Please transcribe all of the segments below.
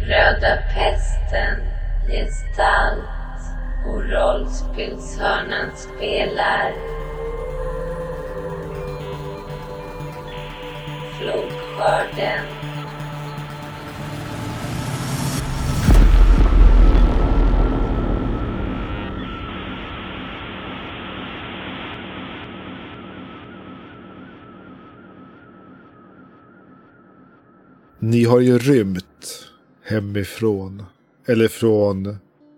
Röda pesten, gestalt och rollspelshörnan spelar. Flodskörden. Ni har ju rymt hemifrån. Eller från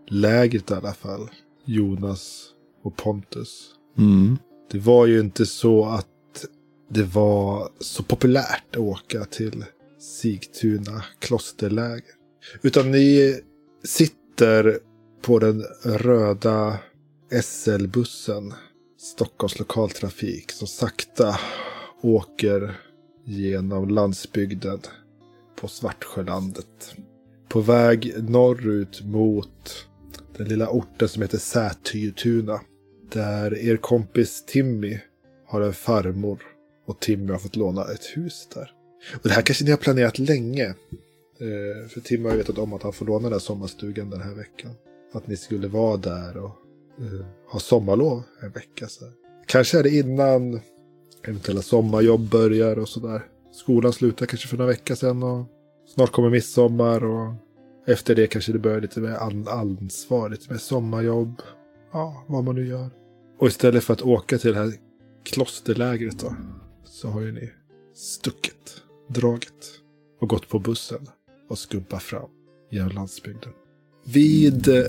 lägret i alla fall. Jonas och Pontus. Mm. Det var ju inte så att det var så populärt att åka till Sigtuna klosterläger. Utan ni sitter på den röda SL-bussen, Stockholms lokaltrafik, som sakta åker genom landsbygden på Svartsjölandet. På väg norrut mot den lilla orten som heter Sätyrtuna. Där er kompis Timmy har en farmor och Timmy har fått låna ett hus där. Och det här kanske ni har planerat länge. Eh, för Timmy har vetat om att han får låna den där sommarstugan den här veckan. Att ni skulle vara där och eh, ha sommarlov en vecka. Så. Kanske är det innan eventuella sommarjobb börjar och sådär. Skolan slutade kanske för några veckor sedan och snart kommer midsommar och efter det kanske det börjar lite mer ansvar, lite mer sommarjobb. Ja, vad man nu gör. Och istället för att åka till det här klosterlägret då, så har ju ni stuckit, dragit och gått på bussen och skumpat fram genom landsbygden. Vid eh,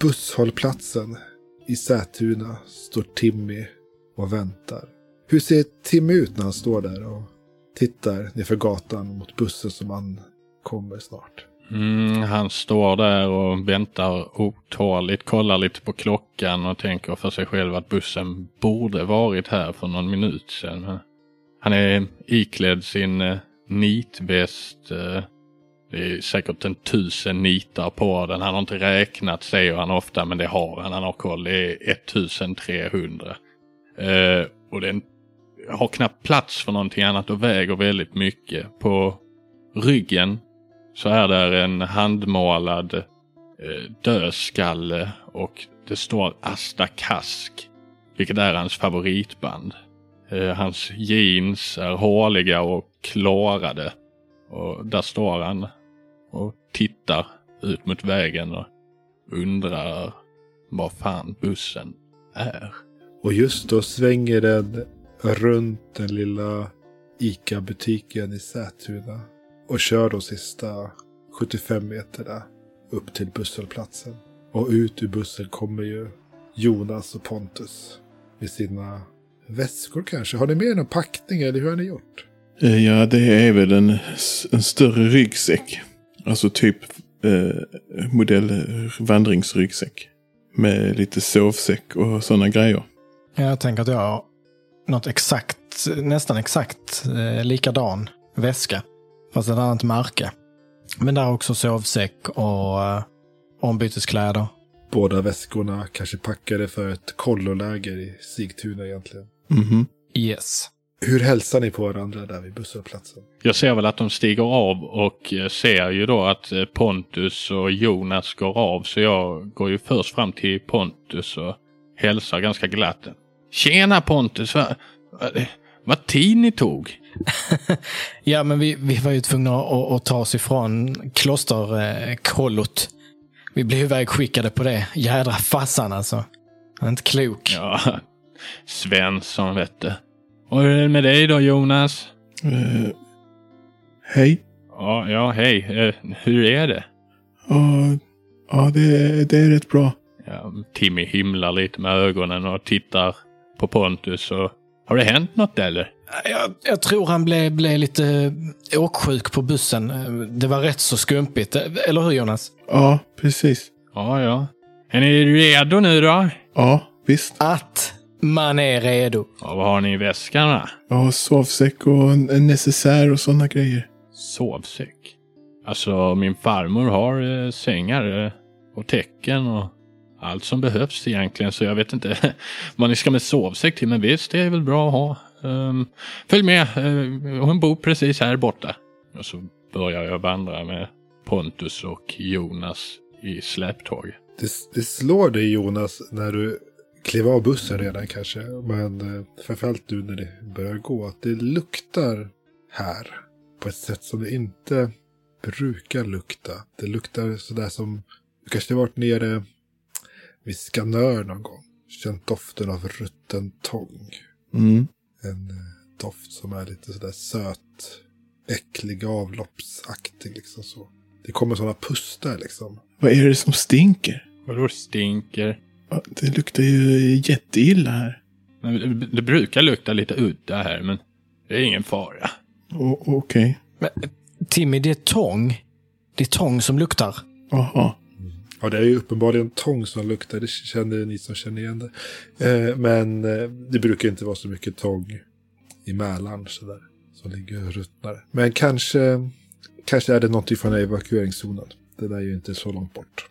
busshållplatsen i Sätuna står Timmy och väntar. Hur ser Timmy ut när han står där och tittar nerför gatan mot bussen som han kommer snart? Mm, han står där och väntar otåligt, kollar lite på klockan och tänker för sig själv att bussen borde varit här för någon minut sedan. Han är iklädd sin eh, nitväst. Eh, det är säkert en tusen nitar på den. Han har inte räknat säger han ofta men det har han. Han har koll. Det är 1300. Eh, och en har knappt plats för någonting annat och väger väldigt mycket. På ryggen så är där en handmålad eh, dödskalle och det står Asta Kask, vilket är hans favoritband. Eh, hans jeans är håliga och klarade och där står han och tittar ut mot vägen och undrar vad fan bussen är. Och just då svänger den runt den lilla ICA-butiken i Sätuna. Och kör de sista 75 meterna upp till busshållplatsen. Och ut ur bussen kommer ju Jonas och Pontus. Med sina väskor kanske. Har ni med er någon packning eller hur har ni gjort? Eh, Ja, det är väl en, en större ryggsäck. Alltså typ eh, modell vandringsryggsäck. Med lite sovsäck och sådana grejer. Jag tänker att jag något exakt, nästan exakt eh, likadan väska. Fast ett annat märke. Men där också sovsäck och eh, ombyteskläder. Båda väskorna kanske packade för ett kolloläger i Sigtuna egentligen. Mhm. Yes. Hur hälsar ni på varandra där vid busshållplatsen? Jag ser väl att de stiger av och eh, ser ju då att eh, Pontus och Jonas går av så jag går ju först fram till Pontus och hälsar ganska glatt. Tjena Pontus! Vad va, vad tid ni tog! Ja, men vi, vi var ju tvungna att, att ta oss ifrån klosterkollot. Vi blev ivägskickade på det. Jädra fassan alltså. Han är inte klok. Ja, Svensson vet du. Och hur är det med dig då Jonas? Eh, hej. Ja, ja hej. Eh, hur är det? Ja, ja det, det är rätt bra. Ja, Timmy himlar lite med ögonen och tittar på Pontus. Och, har det hänt något eller? Jag, jag tror han blev, blev lite åksjuk på bussen. Det var rätt så skumpigt. Eller hur Jonas? Ja, precis. Ja, ja. Är ni redo nu då? Ja, visst. Att man är redo. Ja, vad har ni i väskan då? Har sovsäck och en, en necessär och sådana grejer. Sovsäck. Alltså min farmor har eh, sängar eh, och täcken och allt som behövs egentligen. Så jag vet inte vad ni ska med sovsäck till. Men visst, det är väl bra att ha. Um, följ med, uh, hon bor precis här borta. Och så börjar jag vandra med Pontus och Jonas i släptåg. Det, det slår dig Jonas när du klev av bussen redan kanske. Men eh, framförallt nu när det börjar gå. Att det luktar här. På ett sätt som det inte brukar lukta. Det luktar sådär som... Du kanske har varit nere vid Skanör någon gång. Känt doften av rutten tång. Mm. En eh, doft som är lite sådär söt. Äcklig, avloppsaktig liksom så. Det kommer sådana pustar liksom. Vad är det som stinker? Vadå stinker? Det luktar ju jätteilla här. Men Det, det brukar lukta lite udda här, men det är ingen fara. Okej. Men, Timmy, det är tång. Det är tång som luktar. Jaha. Ja, det är ju uppenbarligen tång som luktar. Det känner ni som känner igen det. Eh, men eh, det brukar inte vara så mycket tång i Mälaren sådär. Som ligger och ruttnar. Men kanske, kanske är det någonting från evakueringszonen. Det där är ju inte så långt bort.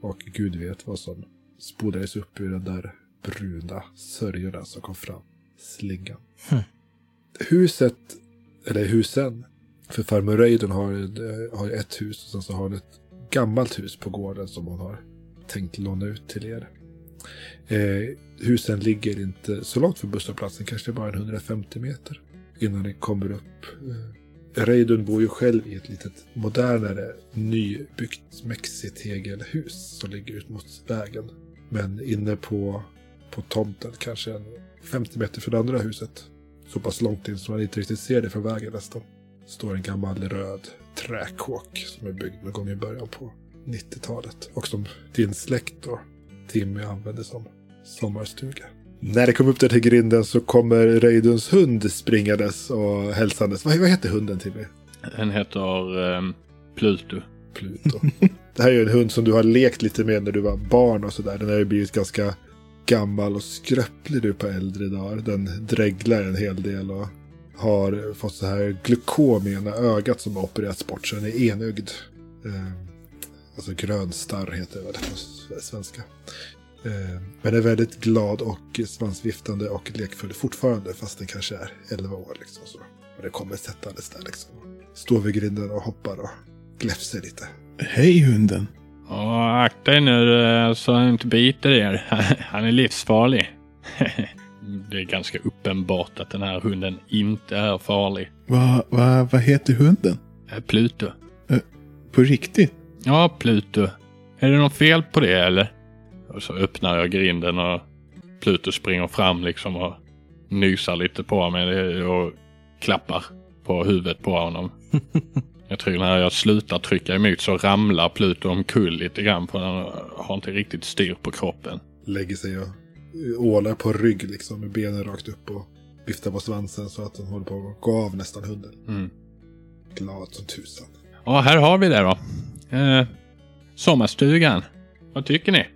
Och gud vet vad som spolades upp ur den där bruna sörjorna som kom fram. Slingan. Hmm. Huset, eller husen, för farmor Reidun har, har ett hus och sen så har hon ett gammalt hus på gården som hon har tänkt låna ut till er. Eh, husen ligger inte så långt från busshållplatsen, kanske bara 150 meter innan ni kommer upp. Eh, Reidun bor ju själv i ett litet modernare nybyggt mexitegelhus som ligger ut mot vägen. Men inne på, på tomten, kanske 50 meter från det andra huset, så pass långt in så man inte riktigt ser det från vägen nästan, står en gammal röd träkåk som är byggd någon gång i början på 90-talet. Och som din släkt då, Timmy, använde som sommarstuga. När det kom upp där till grinden så kommer Reiduns hund springandes och hälsandes. Vad, vad heter hunden Timmy? Den heter um, Pluto. Pluto. det här är ju en hund som du har lekt lite med när du var barn och sådär. Den har ju blivit ganska gammal och skröplig nu på äldre dagar. Den dreglar en hel del och har fått så här glukom i ena ögat som har opererats bort så den är enögd. Eh, alltså grönstarr heter det väl på svenska. Eh, men är väldigt glad och svansviftande och lekfull fortfarande fast den kanske är 11 år. Liksom, så. Och det kommer sättandes där liksom. Står vid grinden och hoppar och gläfser lite. Hej hunden. Och akta er nu eh, så han inte biter er. Han är livsfarlig. Det är ganska uppenbart att den här hunden inte är farlig. Vad va, vad heter hunden? Eh, Pluto. På riktigt? Ja, Pluto. Är det något fel på det eller? Och så öppnar jag grinden och Pluto springer fram liksom och nysar lite på mig och klappar på huvudet på honom. jag tror när jag slutar trycka emot så ramlar Pluto omkull lite grann för han har inte riktigt styr på kroppen. Lägger sig och ålar på rygg liksom med benen rakt upp och viftar på svansen så att den håller på att gå av nästan hunden. Mm. Glad som tusan. Ja, här har vi det då. Eh, sommarstugan. Vad tycker ni?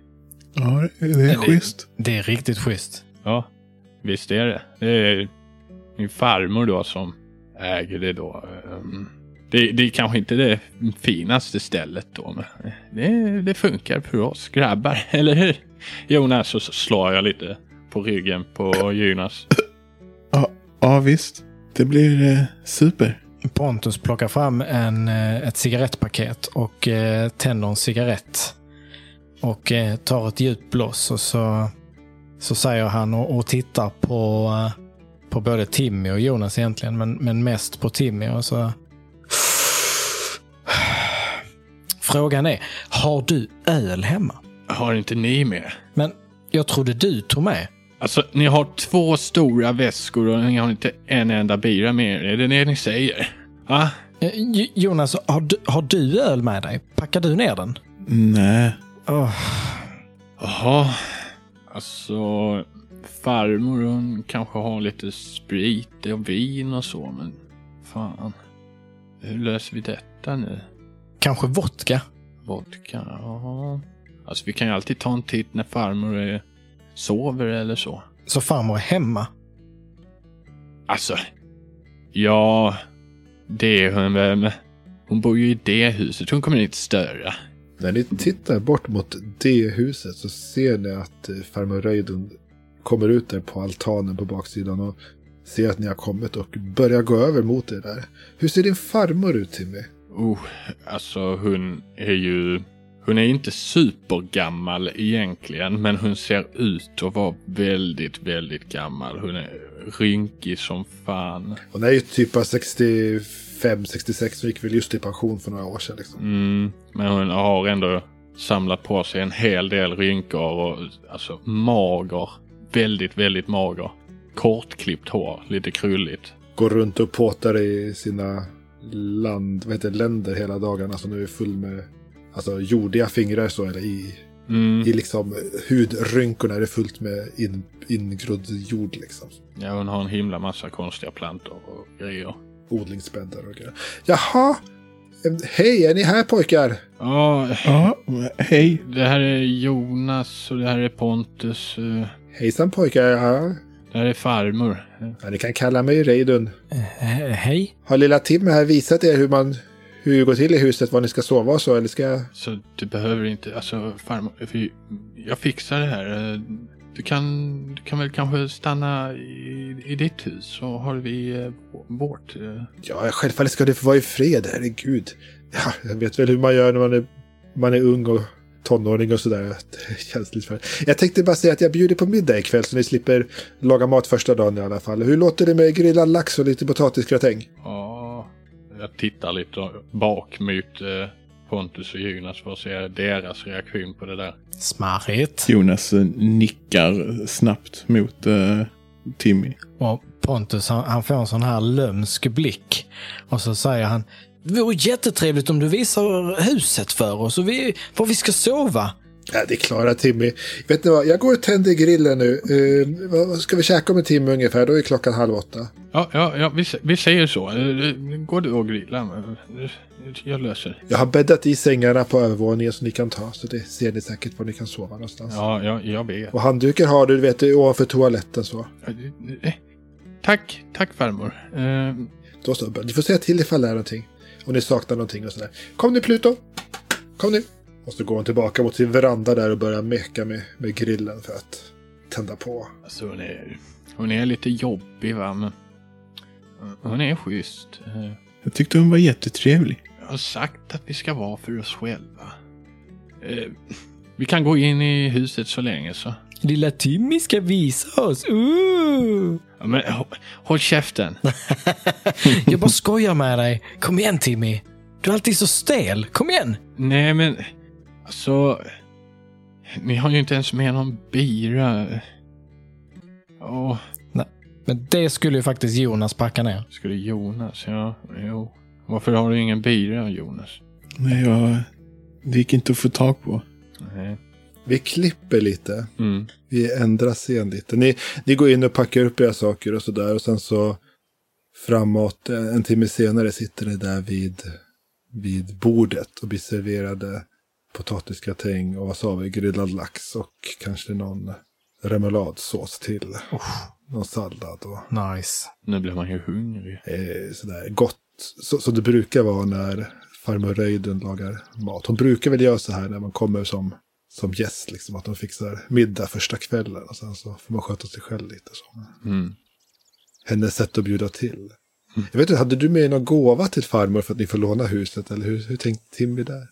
Ja, det är det- schysst. Det är riktigt schysst. Ja, visst är det. Det är min farmor då som äger det då. Ehm, Det, det är kanske inte det finaste stället då, men det, det funkar för oss grabbar, eller hur? Jonas, så slår jag lite på ryggen på Jonas. Ja, visst. Det blir eh, super. Pontus plockar fram en, eh, ett cigarettpaket och eh, tänder en cigarett. Och eh, tar ett djupt blås och så, så säger han och, och tittar på, eh, på både Timmy och Jonas egentligen, men, men mest på Timmy. Och så... Frågan är, har du öl hemma? Har inte ni med? Men jag trodde du tog med. Alltså, ni har två stora väskor och ni har inte en enda bira med er. Är det det ni säger? Va? Eh, Jo- Jonas, har du, har du öl med dig? Packar du ner den? Nej. Åh, Jaha. Alltså, farmor hon kanske har lite sprit och vin och så, men fan. Hur löser vi detta nu? kanske vodka? Vodka? Ja. Alltså vi kan ju alltid ta en titt när farmor är, sover eller så. Så farmor är hemma? Alltså, ja, det är hon väl. Hon bor ju i det huset. Hon kommer inte störa. När ni tittar bort mot det huset så ser ni att eh, farmor Reidun kommer ut där på altanen på baksidan och ser att ni har kommit och börjar gå över mot er där. Hur ser din farmor ut Timmy? Oh, alltså hon är ju... Hon är inte supergammal egentligen, men hon ser ut att vara väldigt, väldigt gammal. Hon är rynkig som fan. Hon är ju typ av 65-66 och gick väl just i pension för några år sedan. Liksom. Mm, men hon har ändå samlat på sig en hel del rynkor och alltså mager. Väldigt, väldigt mager. Kortklippt hår, lite krulligt. Går runt och påtar i sina land, vad heter länder hela dagarna. Så nu är full med alltså, jordiga fingrar så, eller i, Mm. i liksom hudrynkorna är det fullt med in, ingrodd jord liksom. Ja, hon har en himla massa konstiga plantor och grejer. Odlingsbäddar och grejer. Jaha! Hej, är ni här pojkar? Ja, Ja, hej. det här är Jonas och det här är Pontus. eh, Hejsan pojkar, ja. Det här är farmor. ja ni kan kalla mig Reidun. Eh, hej. Har lilla Tim här visat er hur man hur det går till i huset, var ni ska sova och så, eller ska jag... Så du behöver inte, alltså farmor, jag fixar det här. Du kan, du kan väl kanske stanna i, i ditt hus så har vi eh, vårt. eh. Ja, självfallet ska det få vara i fred, herregud. Ja, jag vet väl hur man gör när man är, man är ung och tonåring och sådär. Känsligt för. Jag tänkte bara säga att jag bjuder på middag ikväll så ni slipper laga mat första dagen i alla fall. Hur låter det med grillad lax och lite potatisgratäng? Ja, jag tittar lite bak mot eh, Pontus och Jonas för att se deras reaktion på det där. Smarrigt. Jonas eh, nickar snabbt mot eh, Timmy. Och Pontus han, han får en sån här lömsk blick. Och så säger han Det vore jättetrevligt om du visar huset för oss och vi, var vi ska sova. Ja, det klarar Timmy. Vet ni vad, jag går och tänder grillen nu. Uh, vad ska vi käka om en timme ungefär? Då är klockan halv åtta. Ja, ja, ja vi, vi säger så. Eh, Går du och grilla? Eh, Jag löser. Jag har bäddat i sängarna på övervåningen så ni kan ta. Så det ser ni säkert var ni kan sova någonstans. Ja, ja, jag vet. Och handdukar har du, du vet, ovanför toaletten så. Tack, tack farmor. Eh, Då så, ni får säga till ifall det är någonting. Om ni saknar någonting och sådär. Kom nu Pluto! Kom nu! Och så går hon tillbaka mot sin veranda där och börjar meka med, med grillen för att tända på. Alltså hon är, hon är lite jobbig va, men hon är schysst. Eh, Jag tyckte hon var jättetrevlig. Jag har sagt att vi ska vara för oss själva. Eh, Vi kan gå in i huset så länge så. Lilla Timmy ska visa oss. Ooh. Ja, men hå- håll käften. Jag bara skojar med dig. Kom igen Timmy. Du är alltid så stel. Kom igen. Nej men, alltså. Ni har ju inte ens med någon bira. Åh, Men det skulle ju faktiskt Jonas packa ner. skulle Jonas? Ja, jo. Varför har du ingen bira Jonas? Nej, jag... Det gick inte att få tag på. Nej. Vi klipper lite. Mm. Vi ändrar scen lite. Ni, ni går in och packar upp era saker och sådär. Och sen så framåt, en en timme senare sitter ni där vid, vid bordet och blir serverade potatisgratäng och wasabi, grillad lax och kanske någon remouladsås till. Någon sallad och Nice. Nu blir man ju hungrig. eh, sådär gott. Så, så det brukar vara när farmor Röjden lagar mat. Hon brukar väl göra så här när man kommer som, som gäst. Liksom, att de fixar middag första kvällen. Och sen så får man sköta sig själv lite. Så. Mm. Hennes sätt att bjuda till. Jag vet inte, hade du med någon gåva till farmor för att ni får låna huset? Eller hur, hur tänkte Timmy där?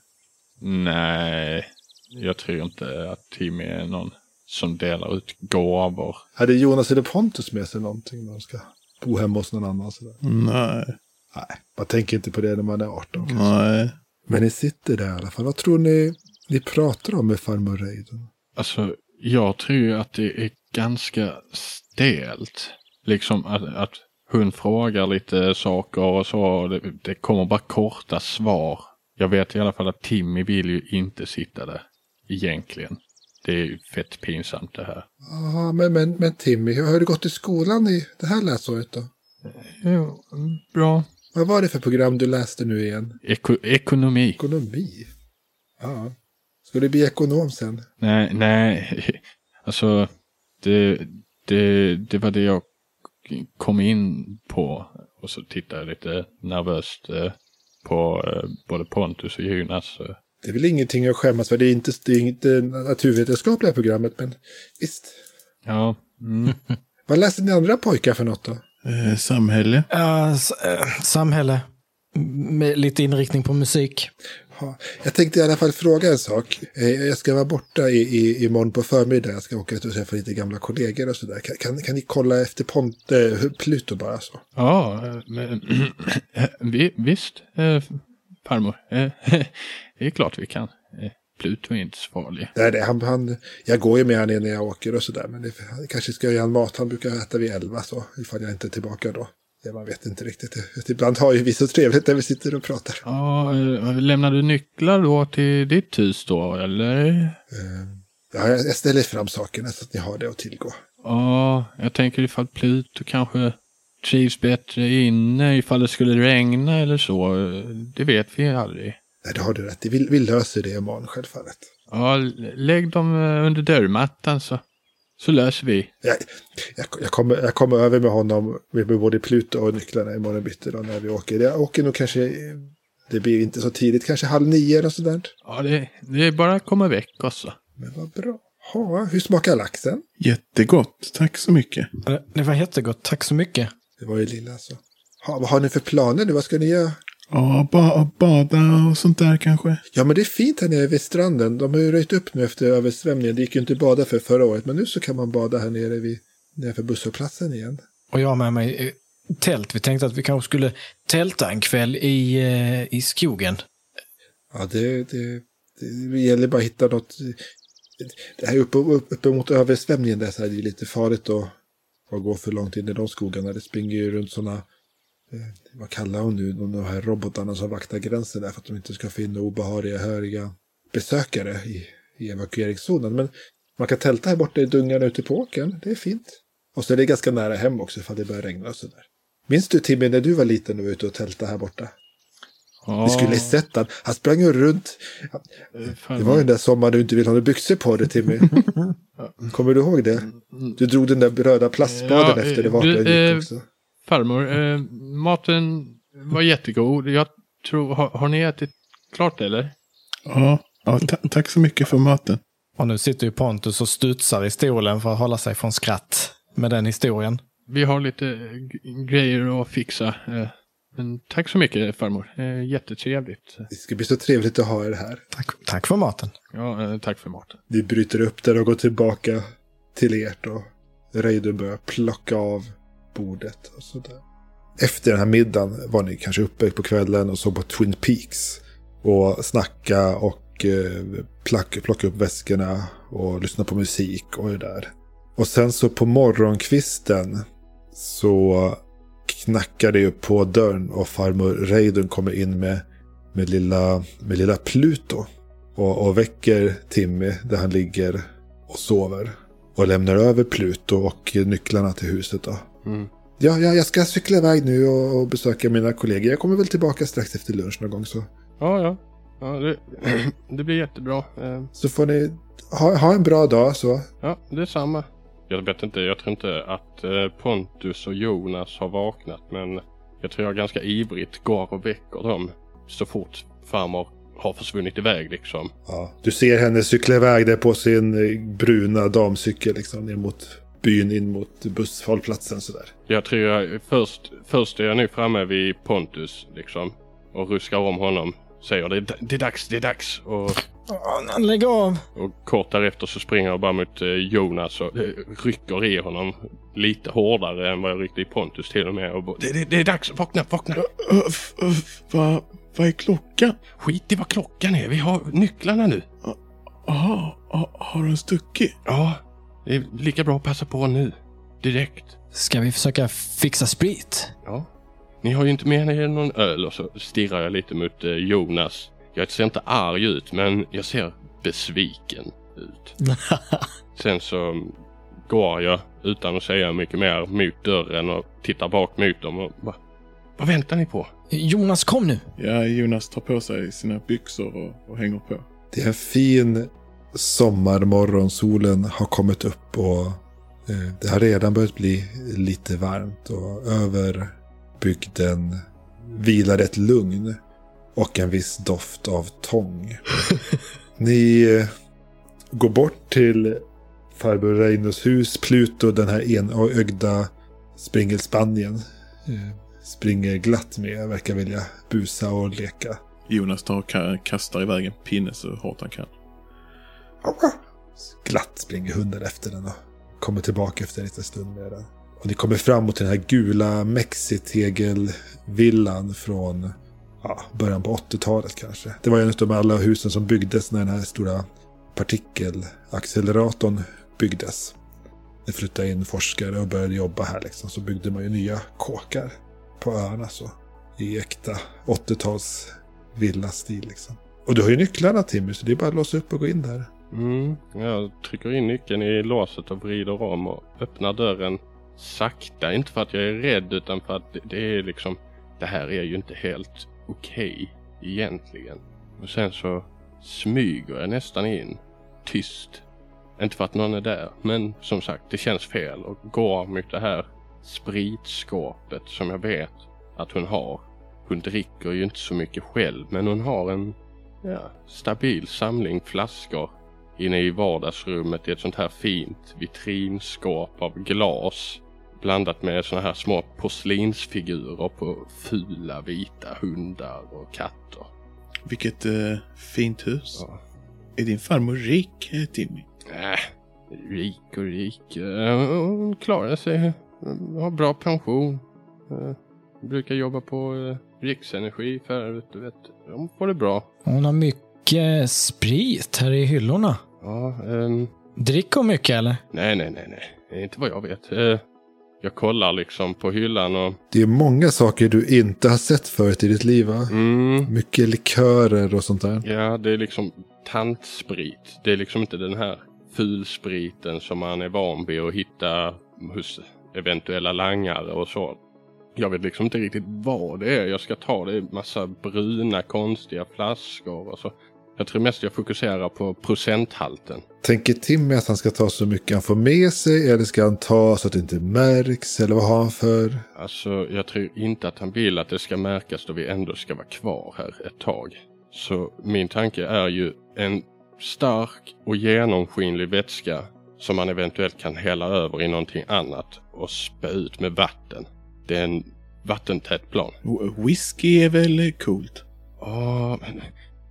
Nej, jag tror inte att Timmy är någon som delar ut gåvor. Hade Jonas eller Pontus med sig någonting när de ska bo hemma hos någon annan? Sådär? Nej. Nej, man tänker inte på det när man är 18 kanske. Nej. Men ni sitter där i alla fall. Vad tror ni ni pratar om med farmor Reidun? Alltså, jag tror ju att det är ganska stelt. Liksom att, att hon frågar lite saker och så. Det, det kommer bara korta svar. Jag vet i alla fall att Timmy vill ju inte sitta där. Egentligen. Det är ju fett pinsamt det här. Ja, men, men, men Timmy, hur har du gått i skolan i det här läsåret då? Jo, bra. Vad var det för program du läste nu igen? Eko, ekonomi. Ekonomi? Ja. Ska du bli ekonom sen? Nej, nej. Alltså, det, det, det var det jag kom in på. Och så tittade jag lite nervöst eh, på eh, både Pontus och Jonas. eh. Det är väl ingenting att skämmas för. Det är inte det är inte naturvetenskapliga programmet, men visst. Ja, mm. Vad läste ni andra pojkar för något då? Eh, samhälle. Ja, s- eh, samhälle. Med lite inriktning på musik. Ja, jag tänkte i alla fall fråga en sak. Eh, Jag ska vara borta i, i, imorgon på förmiddag. Jag ska åka ut och träffa lite gamla kollegor och sådär. Kan, kan, kan ni kolla efter Pont, eh, Pluto bara så? Ja, eh, men, vi, visst, eh, farmor. Eh, det är klart vi kan. Pluto är inte så farlig. Nej, nej, han, han, jag går ju med han när jag åker och sådär. Men det, kanske ska göra en mat. Han brukar äta vid elva så. Ifall jag inte är tillbaka då. Man vet inte riktigt. Ibland har ju vi så trevligt när vi sitter och pratar. Ja, eh, lämnar du nycklar då till ditt hus då, eller? Eh, Ja, jag ställer fram sakerna så att ni har det att tillgå. Ja, jag tänker ifall Pluto kanske trivs bättre inne ifall det skulle regna eller så. Det vet vi aldrig. Nej, det har du rätt i. Vi, vi löser det imorgon självfallet. Ja, lägg dem eh, under dörrmattan så, så löser vi. Jag, jag, jag, kommer, jag kommer över med honom med både Pluto och nycklarna imorgon bitti då när vi åker. Jag åker nog kanske, det blir inte så tidigt, kanske halv nio eller sådär. Ja, det, det är bara att komma väck också. Men vad bra. Ha, hur smakar laxen? Jättegott. Tack så mycket. Det- Det var jättegott, tack så mycket. Det var ju lilla så. Ha, vad har ni för planer nu? Vad ska ni göra? Ja, ba bada och sånt där kanske. Ja, men det är fint här nere vid stranden. De har ju röjt upp nu efter översvämningen. Det gick ju inte att bada för förra året, men nu så kan man bada här nere vid nedanför busshållplatsen igen. Och jag har med mig eh, tält. Vi tänkte att vi kanske skulle tälta en kväll i, eh, i skogen. Ja, det, det, det gäller bara att hitta något. Det här uppe, uppe mot översvämningen där så är det lite farligt att, att gå för långt in i de skogarna. Det springer ju runt sådana, vad kallar hon nu, de här robotarna som vaktar gränsen där för att de inte ska få in obehöriga, höriga besökare i, i evakueringszonen. Men man kan tälta här borta i dungarna ute på åkern, det är fint. Och så är det ganska nära hem också ifall det börjar regna och sådär. Minns du Timmy när du var liten och var ute och tältade här borta? Ja, Vi skulle sett han. Han sprang ju runt. fan, Det var ju den där sommaren du inte ville ha några byxor på dig, Timmy. Kommer du ihåg det? Du drog den där röda plastspaden Ja, efter det eh, vart du, eh, gick också. Farmor, eh, maten var jättegod. Jag tror, har, har ni ätit klart eller? Ja, ja ta tack så mycket för maten. Och nu sitter ju Pontus och studsar i stolen för att hålla sig från skratt med den historien. Vi har lite grejer att fixa. Eh, men tack så mycket farmor. Eh, jättetrevligt. Det ska bli så trevligt att ha er här. Tack, tack för maten. Ja, eh, tack för maten. Vi bryter upp där och går tillbaka till ert och Reidun börjar plocka av bordet och sådär. Efter den här middagen var ni kanske uppe på kvällen och såg på Twin Peaks. Och snacka och eh, plack, plocka upp väskorna och lyssna på musik och det där. Och sen så på morgonkvisten så knackar det ju på dörren och farmor Reidun kommer in med, med, lilla, med lilla Pluto. Och, och väcker Timmy där han ligger och sover. Och lämnar över Pluto och nycklarna till huset då. Mm. Ja, ja, jag ska cykla iväg nu och, och besöka mina kollegor. Jag kommer väl tillbaka strax efter lunch någon gång så. Ja, ja. ja det, det blir jättebra. Eh, Så får ni ha, ha en bra dag så. ja, det är samma. Jag vet inte, jag tror inte att eh, Pontus och Jonas har vaknat men jag tror jag ganska ivrigt går och väcker dem så fort farmor har försvunnit iväg liksom. Ja, du ser henne cykla iväg där på sin eh, bruna damcykel liksom ner mot byn in mot busshållplatsen sådär. Jag tror jag först, först är jag nu framme vid Pontus liksom och ruskar om honom. Säger det, det är dags, det är dags. Och, Åh, lägg av! och kort därefter så springer jag bara mot eh, Jonas och eh, rycker i honom lite hårdare än vad jag ryckte i Pontus till och med. Och bara, det, det, det är dags, vakna, vakna! Vad, vad är klockan? Skit i vad klockan är, vi har nycklarna nu. Jaha, ha- har den stuckit? Ja, det är lika bra att passa på nu. Direkt. Ska vi försöka fixa sprit? Ja. Ni har ju inte med er någon öl och så stirrar jag lite mot eh, Jonas. Jag ser inte arg ut men jag ser besviken ut. Sen så går jag utan att säga mycket mer mot dörren och tittar bak mot dem och bara, Vad väntar ni på? Jonas, kom nu! Ja, Jonas tar på sig sina byxor och, och hänger på. Det är en fin sommarmorgon. Solen har kommit upp och eh, det har redan börjat bli lite varmt. Och över bygden vilar ett lugn och en viss doft av tång. Ni eh, går bort till farbror Reinus hus, Pluto, den här enögda Springelspanien. Eh, springer glatt med, verkar vilja busa och leka. Jonas tar kastar iväg en pinne så hårt han kan. Glatt springer hunden efter den och kommer tillbaka efter en liten stund med den. Och ni kommer fram mot den här gula mexitegelvillan från ja, början på 80-talet kanske. Det var ju en av alla husen som byggdes när den här stora partikelacceleratorn byggdes. Det flyttade in forskare och började jobba här liksom. Så byggde man ju nya kåkar på öarna så. I äkta 80-tals villastil liksom. Och du har ju nycklarna Timmy, så det är bara att låsa upp och gå in där. Mm, jag trycker in nyckeln i låset och vrider om och öppnar dörren sakta. Inte för att jag är rädd utan för att det- är liksom, det här är ju inte helt okej egentligen. Och sen så smyger jag nästan in tyst. Inte för att någon är där, men som sagt, det känns fel och går mot det här spritskåpet som jag vet att hon har. Hon dricker ju inte så mycket själv, men hon har en ja, stabil samling flaskor inne i vardagsrummet i ett sånt här fint vitrinskåp av glas. Blandat med såna här små porslinsfigurer på fula vita hundar och katter. Vilket eh, fint hus. Ja. Är din farmor rik, eh, Timmy? Äh, rik och rik. Eh, Hon klarar sig. Har bra pension. Eh, Brukar jobba på Riksenergi förut, du vet. De får det bra. Hon har mycket sprit här i hyllorna. Ja, ehm, Dricker hon mycket eller? nej, nej, nej, nej. Inte vad jag vet. Eh, Jag kollar liksom på hyllan och... Det är många saker du inte har sett förut i ditt liv va? Mm, Mycket likörer och sånt där. Ja, det är liksom tantsprit. Det är liksom inte den här fulspriten som man är van vid att hitta hos eventuella langare och så. Jag vet liksom inte riktigt vad det är jag ska ta. Det är massa bruna konstiga flaskor och så. Jag tror mest jag fokuserar på procenthalten. Tänker Timmy att han ska ta så mycket han får med sig eller ska han ta så att det inte märks? Eller vad har han för? Alltså, jag tror inte att han vill att det ska märkas då vi ändå ska vara kvar här ett tag. Så min tanke är ju en stark och genomskinlig vätska som man eventuellt kan hälla över i någonting annat och spä ut med vatten. Det är en vattentät plan. Whisky är väl coolt? Ja, men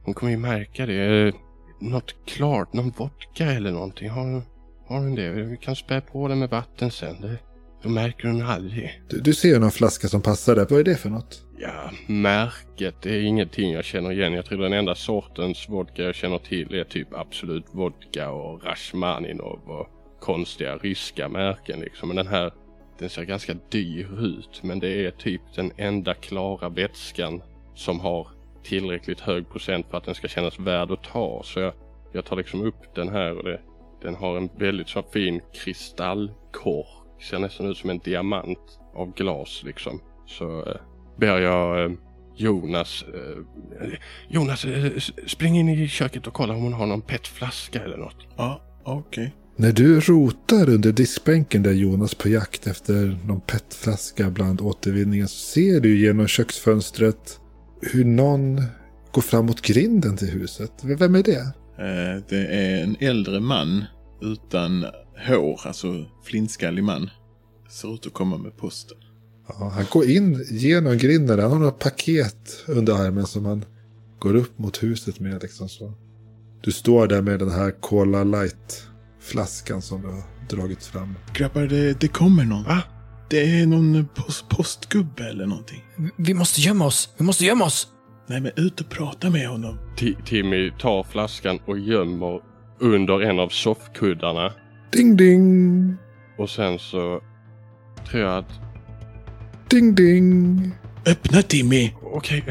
hon kommer ju märka det. Något klart, någon vodka eller någonting. Har, har hon det? Vi kan spä på det med vatten sen. Det, då märker hon aldrig. Du, du ser någon flaska som passar där. Vad är det för något? Ja, märket det är ingenting jag känner igen. Jag tror den enda sortens vodka jag känner till är typ Absolut Vodka och Rashmaninov och konstiga ryska märken liksom. Men den här, den ser ganska dyr ut. Men det är typ den enda klara vätskan som har tillräckligt hög procent för att den ska kännas värd att ta. Så jag, jag tar liksom upp den här och det, den har en väldigt så fin kristallkork. Ser nästan ut som en diamant av glas liksom. Så eh, ber jag eh, Jonas, eh, Jonas eh, spring in i köket och kolla om hon har någon petflaska eller något. Ja, okej. När du rotar under diskbänken där Jonas på jakt efter någon petflaska bland återvinningen så ser du genom köksfönstret hur någon går fram mot grinden till huset. Vem är det? Eh, det är en äldre man utan hår, alltså flintskallig man. Ser ut att komma med posten. Ja, han går in genom grinden. Han har några paket under armen som han går upp mot huset med. Liksom så. Du står där med den här Cola Light-flaskan som du har dragit fram. Grabbar, det, det kommer någon. Va? Det är någon post, postgubbe eller någonting. Vi måste gömma oss. Vi måste gömma oss. Nej, men ut och prata med honom. Ti- Timmy tar flaskan och gömmer under en av soffkuddarna. Ding, ding! Och sen så tror jag att Ding, ding! Öppna Timmy! Okej.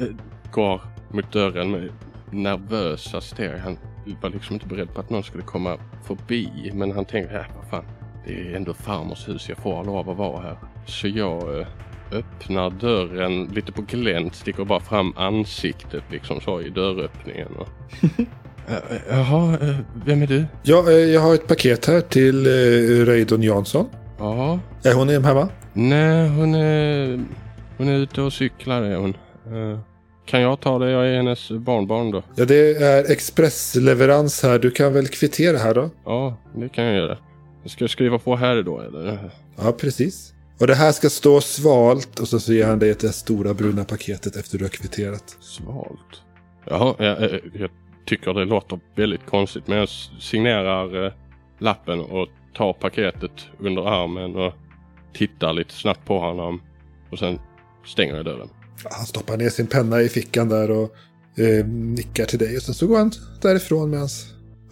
eh, Går mot dörren med nervösa steg. Han var liksom inte beredd på att någon skulle komma förbi. Men han tänkte, äh, vad fan. Det är ändå farmors hus. Jag får lov att vara här. Så jag eh, öppnar dörren lite på glänt. Sticker bara fram ansiktet liksom så i dörröppningen. Och... Eh, eh, Jaha, vem är du? Ja, jag har ett paket här till Reidon Jansson. Ja. Är hon hemma? Nej, hon är, hon är ute och cyklar är hon. Kan jag ta det? Jag är hennes barnbarn då. Ja, det är expressleverans här. Du kan väl kvittera här då? Ja, det kan jag göra. Ska jag skriva på här då eller? Ja, precis. Och det här ska stå svalt och så, så ger han dig det stora bruna paketet efter du har kvitterat. Svalt. Jaha, jag, jag, jag tycker det låter väldigt konstigt men jag signerar eh, lappen och tar paketet under armen och tittar lite snabbt på honom. Och sen stänger jag dörren. Han stoppar ner sin penna i fickan där och eh, nickar till dig. Och sen så går han därifrån medan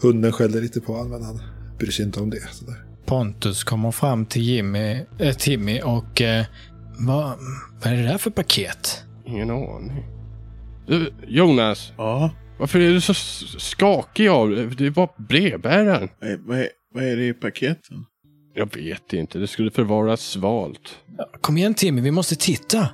hunden skäller lite på honom. Men han bryr sig inte om det. Sådär. Pontus kommer fram till Jimmy, äh, Timmy och... Eh, vad, vad är det där för paket? Ingen aning. Du, Jonas, Ja. varför är du så skakig av Det var brevbäraren. Vad är, vad är, vad är det i paketen? Jag vet inte, det skulle förvaras svalt. Kom igen Timmy, vi måste titta.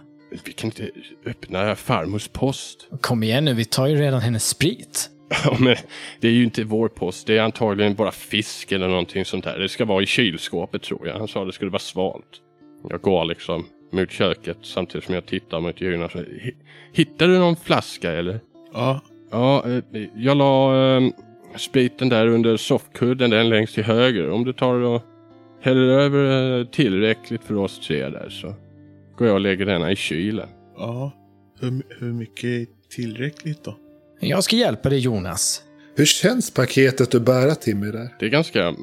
Vi kan inte öppna farmors post. Kom igen nu, vi tar ju redan hennes sprit. Ja, men det är ju inte vår post. Det är antagligen bara fisk eller någonting sånt där. Det ska vara i kylskåpet tror jag. Han sa det skulle vara svalt. Jag går liksom mot köket samtidigt som jag tittar mot Jonas. Hi- Hittar du någon flaska eller? Ja. Ja, eh, jag la eh, spriten där under soffkudden, den längst till höger. Om du tar och häller över eh, tillräckligt för oss tre där så går jag och lägger denna i kylen. Ja. Hur, hur mycket är tillräckligt då? Jag ska hjälpa dig Jonas. Hur känns paketet att bära Timmy där? Det är ganska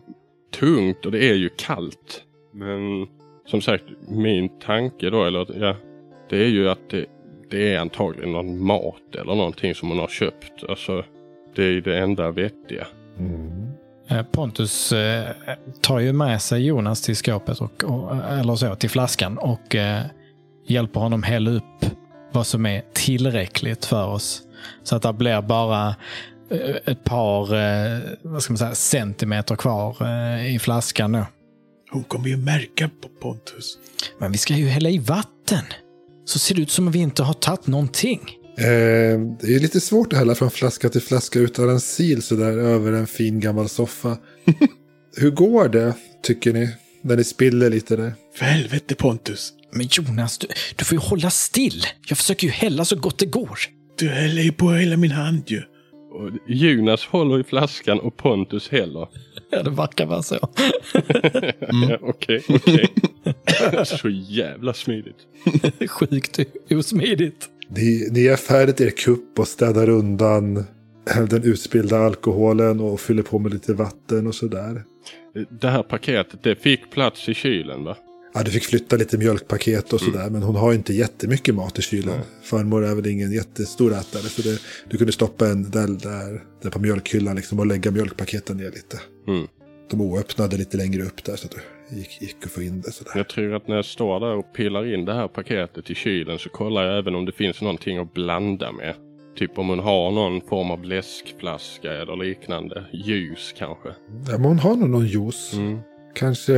tungt och det är ju kallt. Men som sagt, min tanke då, eller ja, det är ju att det, det är antagligen någon mat eller någonting som hon har köpt. Alltså, det är ju det enda vettiga. Eh, Pontus eh, tar ju med sig Jonas till skåpet, och, och, eller så, till flaskan och eh, hjälper honom hälla upp vad som är tillräckligt för oss. Så att det blir bara eh, ett par eh, vad ska man säga, centimeter kvar eh, i flaskan. Nu. Hon kommer ju märka på Pontus. Men vi ska ju hälla i vatten. Så ser det ut som att vi inte har tagit någonting. Eh, det är lite svårt att hälla från flaska till flaska utan en sil sådär över en fin gammal soffa. Hur går det, tycker ni? När ni spiller lite där. För helvete Pontus. Men Jonas, du, du får ju hålla still. Jag försöker ju hälla så gott det går. Du häller ju på hela min hand ju. Och Jonas håller i flaskan och Pontus häller. Ja, det verkar vara så. Ja, Okej, okej. Så jävla smidigt. Sjukt osmidigt. Ni, ni är färdigt er kupp och städar undan den utspillda alkoholen och fyller på med lite vatten och sådär. Det här paketet, det fick plats i kylen va? Ja, du fick flytta lite mjölkpaket och sådär, men hon har inte jättemycket mat i kylen. Nej. Farmor är väl ingen jättestor ätare, så det, du kunde stoppa en där, där, där på mjölkhyllan liksom och lägga mjölkpaketen ner lite. Mm. De oöppnade lite längre upp där, så att du gick, gick att få in det sådär. Jag tror att när jag står där och pillar in det här paketet i kylen så kollar jag även om det finns någonting att blanda med. Typ om hon har någon form av läskflaska eller liknande. Ljus kanske. Ja, men hon har nog någon juice. Mm. Kanske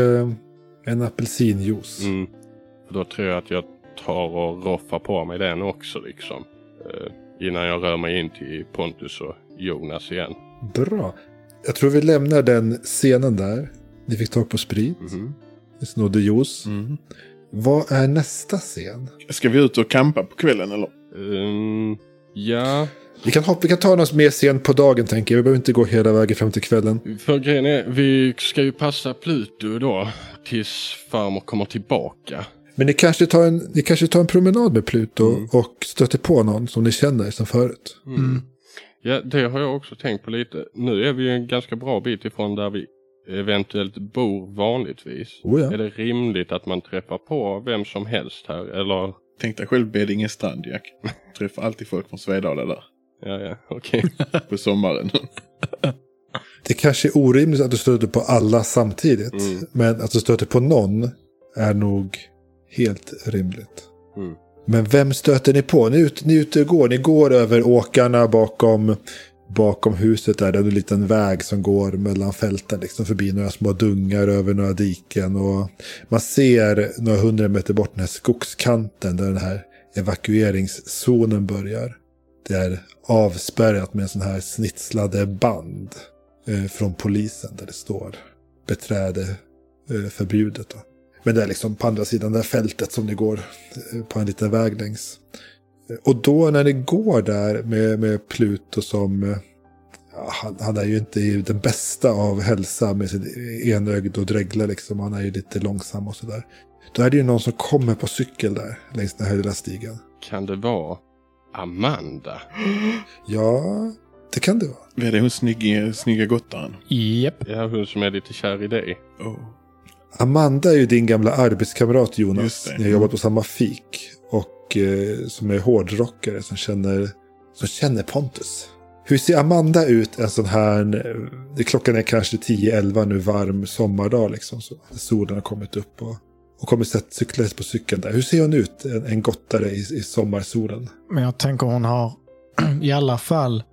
en apelsinjuice. Mm. Då tror jag att jag tar och roffar på mig den också liksom. Eh, innan jag rör mig in till Pontus och Jonas igen. Bra. Jag tror vi lämnar den scenen där. Ni fick tag på sprit. Mhm. Ni snodde juice. Mm. Vad är nästa scen? Ska vi ut och campa på kvällen eller? Ehm, ja, Vi kan, hoppa, vi kan ta något mer scen på dagen tänker jag. Vi behöver inte gå hela vägen fram till kvällen. för grejen är vi ska ju passa Pluto då tills farmor kommer tillbaka. Men ni kanske tar en, ni kanske tar en promenad med Pluto Mm. och stöter på någon som ni känner som förut. Mm. Ja, det har jag också tänkt på lite. Nu är vi ju en ganska bra bit ifrån där vi eventuellt bor vanligtvis. Oh ja. Är det rimligt att man träffar på vem som helst här? Eller? Tänk dig själv Beddinge strand Jack. Träffar alltid folk från Svedala där. Ja, ja, okej. På sommaren. Det kanske är orimligt att du stöter på alla samtidigt. Mm. Men att du stöter på någon är nog helt rimligt. Mm. Men vem stöter ni på? Ni är ute, ni är ute och går. Ni går över åkarna bakom, bakom huset. Där det är en liten väg som går mellan fälten. Liksom förbi några små dungar över några diken. Och man ser några hundra meter bort den här skogskanten där den här evakueringszonen börjar. Det är avspärrat med en sån här snitslade band från polisen där det står beträde eh, förbjudet. Då. Men det är liksom på andra sidan det här fältet som ni går eh, på en liten väg längs. Eh, Och då när ni går där med, med Pluto som, eh, ja, han, han är ju inte i den bästa av hälsa med sin enögd och dreglar liksom. Han är ju lite långsam och sådär. Då är det ju någon som kommer på cykel där längs den här lilla stigen. Kan det vara Amanda? Ja, det kan det vara. Är det hon snygga, snygga gottaren? Japp. Ja, hon som är lite kär i dig. Oh. Amanda är ju din gamla arbetskamrat Jonas. Ni har jobbat på samma fik. Och eh, som är hårdrockare som känner, som känner Pontus. Hur ser Amanda ut en sån här, eh, det, klockan är kanske 10-11 nu, varm sommardag liksom. Så solen har kommit upp och, och kommer sett cykla på cykeln där. Hur ser hon ut, en, en gottare i, i sommarsolen? Men jag tänker hon har i alla fall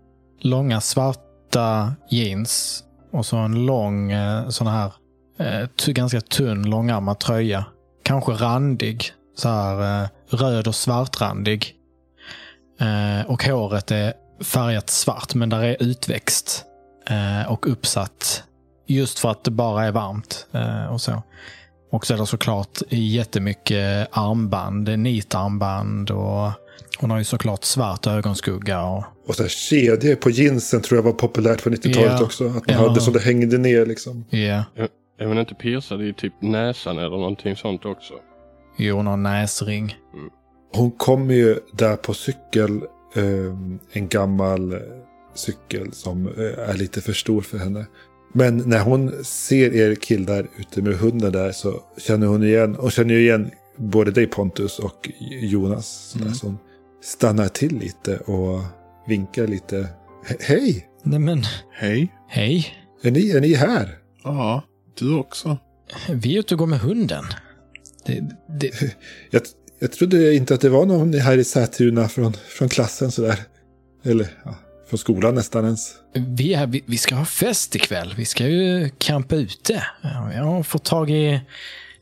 långa svarta jeans och så en lång eh, sån här eh, ganska tunn långärmad tröja. Kanske randig. Så här eh, röd och svartrandig. Och håret är färgat svart men där är utväxt och uppsatt. Just för att det bara är varmt och så. Och så är det såklart jättemycket armband, nitarmband och hon har ju såklart svart ögonskugga. Och, och så här kedjor på jeansen tror jag var populärt på 90-talet Ja. också. Att man Ja. hade så det hängde ner liksom. ja, Är hon inte piercad i typ näsan eller någonting sånt också? jo, har näsring. Hon kommer ju där på cykel, ehm, en gammal eh, cykel som eh, är lite för stor för henne. Men när hon ser er killar ute med hunden där så känner hon igen, och känner ju igen både dig Pontus och Jonas. Mm. Så hon stannar till lite och vinkar lite. He- Hej! Nej men, Hej. hej. Är ni, är ni här? Ja, du också. Vi är ute och går med hunden. Det, det, Jag, jag trodde inte att det var någon här i Sätuna från, från klassen sådär. Eller ja, från skolan nästan ens. vi, är, vi, vi ska ha fest ikväll. Vi ska ju campa ute. Ja, Jag har fått tag i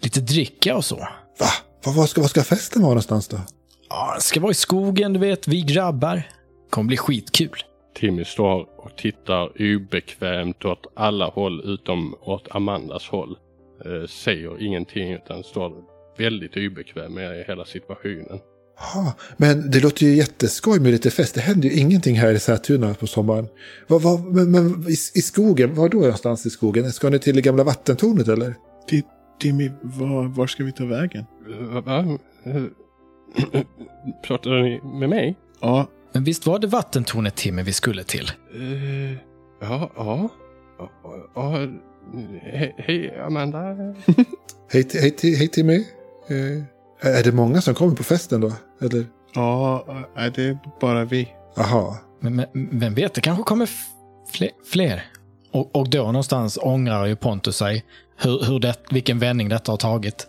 lite dricka och så. Va? Vad, vad, ska, vad ska festen vara någonstans då? Ja, det ska vara i skogen, du vet. Vi grabbar. Kommer bli skitkul. Timmy står och tittar obekvämt åt alla håll utom åt Amandas håll. Eh, säger ingenting utan står väldigt obekväm med hela situationen. Ja, men det låter ju jätteskoj med lite fest. Det händer ju ingenting här i Sätuna på sommaren. Vad, vad, men, men i, i skogen, var då någonstans i skogen? Ska ni till det gamla vattentornet eller? Ti- Timmy, var, var ska vi ta vägen? Eh, Va? Eh, Pratar ni med mig? Ja, Men visst var det vattentornet, Timmy, vi skulle till? Eh, ja, ja. Ja, ja, Hej, hej Amanda. Hej, hej, hej Timmy. Eh, är det många som kommer på festen då? Eller? ja, är det bara vi? Aha. Men, men vem vet, det kanske kommer fler. fler. Och, och då någonstans ångrar ju Pontus sig hur, hur det, vilken vändning detta har tagit.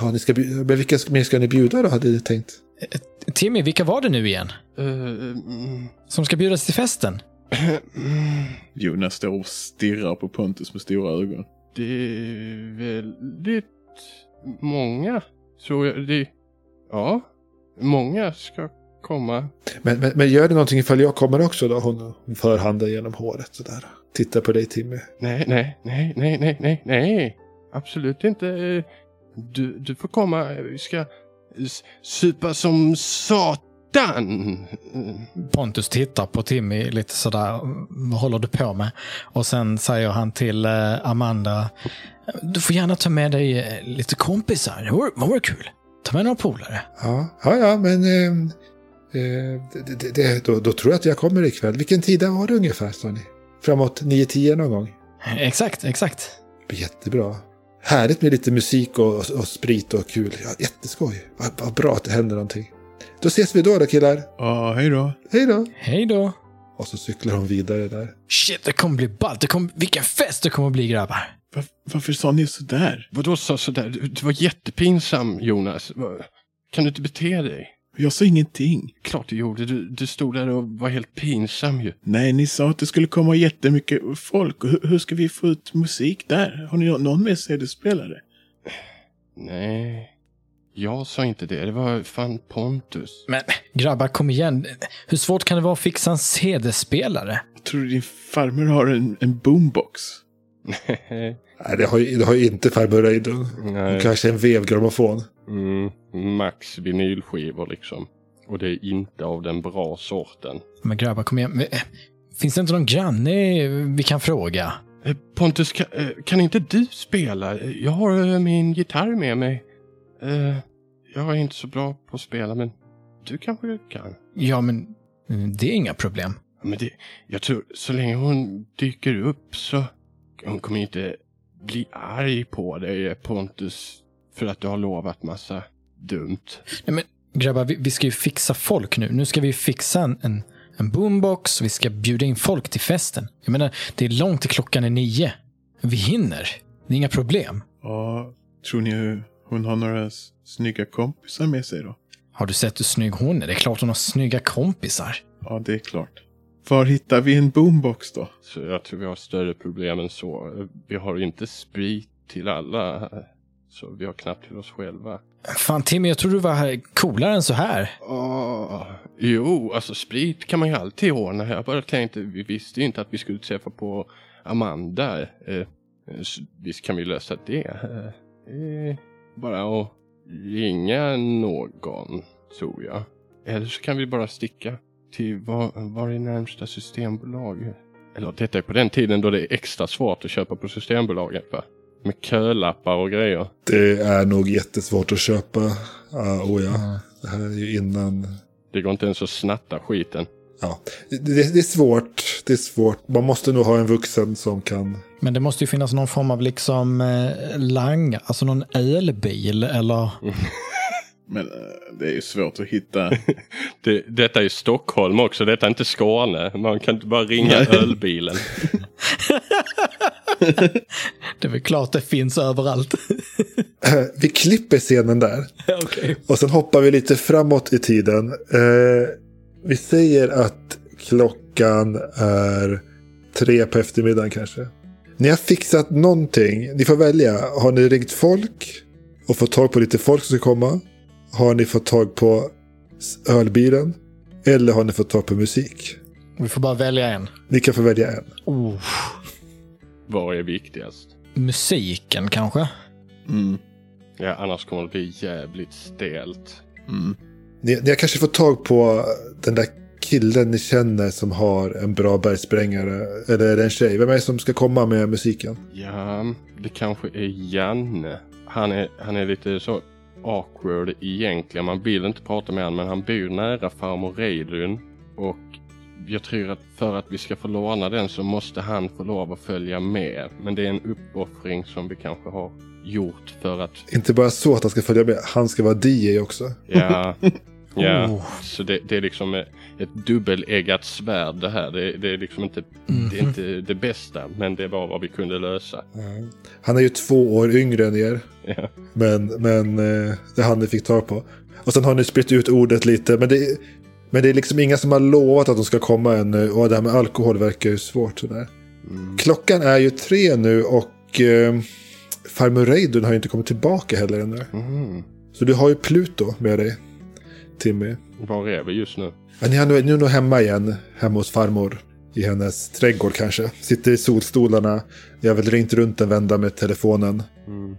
Ja, ni ska, men vilka mer ska ni bjuda då, hade ni tänkt? Timmy, vilka var det nu igen? Eh, mm, Som ska bjudas till festen? mm, Jonas står och stirrar på Pontus med stora ögon. det är väldigt många. Så det... Ja, många ska komma. Men, men, men gör det någonting ifall jag kommer också då? Hon, hon för handen genom håret sådär. Tittar på dig Timmy. Nej, nej, nej, nej, nej, nej, nej. Absolut inte. Du, du får komma. Vi ska supa som satan. Pontus tittar på Timmy lite sådär, vad håller du på med? Och sen säger han till eh, Amanda, du får gärna ta med dig eh, lite kompisar, det vore, vore kul. Ta med några polare. Ja, ja, ja men eh, eh, det, det, det, då, då tror jag att jag kommer ikväll. Vilken tid var det ungefär, sa ni? Framåt 9-10 någon gång? Exakt, exakt. Det blir jättebra. Härligt med lite musik och, och, och sprit och kul. Ja, jätteskoj. Vad, vad bra att det händer någonting. Då ses vi då då killar. Ja, hej då. Hej då. Hej då. Och så cyklar hon vidare där. Shit, det kommer bli ballt. Det kommer, vilken fest det kommer bli grabbar. Va- varför sa ni sådär? Vadå sa sådär? Du, du var jättepinsam Jonas. Va- Kan du inte bete dig? Jag sa ingenting. Klart du gjorde. Du, du stod där och var helt pinsam ju. Nej, ni sa att det skulle komma jättemycket folk. Hur, hur ska vi få ut musik där? Har ni nå- någon med CD-spelare? Nej, jag sa inte det. Det var fan Pontus. Men grabbar, kom igen. Hur svårt kan det vara att fixa en CD-spelare? Tror du din farmor har en, en boombox? Nej, det har, ju- det har ju inte farbror Reidun. Kanske en vevgrammofon. Mm, max vinylskivor liksom. Och det är inte av den bra sorten. Men grabbar, kom igen. Eh, Finns det inte någon granne vi kan fråga? Eh, Pontus, kan, eh, kan inte du spela? Jag har min gitarr med mig. Jag är inte så bra på att spela, men du kanske kan? Ja, men mm, det är inga problem. Men det, jag tror, så länge hon dyker upp så hon kommer inte bli arg på dig Pontus för att du har lovat massa dumt. Nej, men grabbar, vi, vi ska ju fixa folk nu. Nu ska vi fixa en, en, en boombox. Vi ska bjuda in folk till festen. Jag menar, det är långt till klockan är nio. Vi hinner. Det är inga problem. Ja, tror ni hon har några snygga kompisar med sig då? Har du sett hur snygg hon är? Det är klart hon har snygga kompisar. Ja, det är klart. Var hittar vi en boombox då? Så jag tror vi har större problem än så. Vi har inte sprit till alla. Så vi har knappt till oss själva. Fan Timmy, jag tror du var coolare än så här. Åh, jo, alltså sprit kan man ju alltid ordna. Jag bara tänkte, vi visste ju inte att vi skulle träffa på Amanda. Eh, så visst kan vi lösa det. Eh, eh, bara att ringa någon, tror jag. Eller så kan vi bara sticka till var, var är närmsta systembolag? Eller detta är på den tiden då det är extra svårt att köpa på Systembolaget va? Med kölappar och grejer. Det är nog jättesvårt att köpa. Ah, oh ja. Det här är ju innan. Det går inte ens att snatta skiten. Ja. Det, det, är svårt. Det är svårt. Man måste nog ha en vuxen som kan. Men det måste ju finnas någon form av liksom eh, lang, alltså någon elbil eller... Men eh, det är ju svårt att hitta. Det, detta är ju Stockholm också, detta är inte Skåne. Man kan inte bara ringa ölbilen. Det är väl klart det finns överallt. Vi klipper scenen där. Okej. Och sen hoppar vi lite framåt i tiden. Eh, vi säger att klockan är tre på eftermiddagen kanske. Ni har fixat någonting. Ni får välja. Har ni ringt folk och fått tag på lite folk som ska komma? Har ni fått tag på ölbilen? Eller har ni fått tag på musik? Vi får bara välja en. Ni kan få välja en. Oh. Vad är viktigast? Musiken kanske? Mm. Ja, annars kommer det bli jävligt stelt. Mm. Ni, ni har kanske fått tag på den där killen ni känner som har en bra bergsprängare. Eller är det en tjej? Vem är det som ska komma med musiken? Ja, det kanske är Janne. Han är, han är lite så awkward egentligen. Man vill inte prata med honom men han bor nära farmor Reidun. Och jag tror att för att vi ska få låna den så måste han få lov att följa med. Men det är en uppoffring som vi kanske har gjort för att Inte bara så att han ska följa med, han ska vara DJ också. Ja, ja. Oh. så det, det är liksom ett ett dubbeleggat svärd det här. Det, det är liksom inte, det är inte det bästa, men det var vad vi kunde lösa. Han är ju två år yngre än er, Ja. men, men eh, det han ni fick tag på. Och sen har ni spritt ut ordet lite, men det, men det är liksom inga som har lovat att de ska komma ännu. Och det här med alkohol verkar ju svårt sådär. Klockan är ju tre nu och eh, farmor Reidun har ju inte kommit tillbaka heller ännu. Mm. Så du har ju Pluto med dig, Timmy. Var är vi just nu? Ja, ni är är nog hemma igen, hemma hos farmor. I hennes trädgård kanske. Sitter i solstolarna. Jag har väl ringt runt en vända med telefonen. Mm.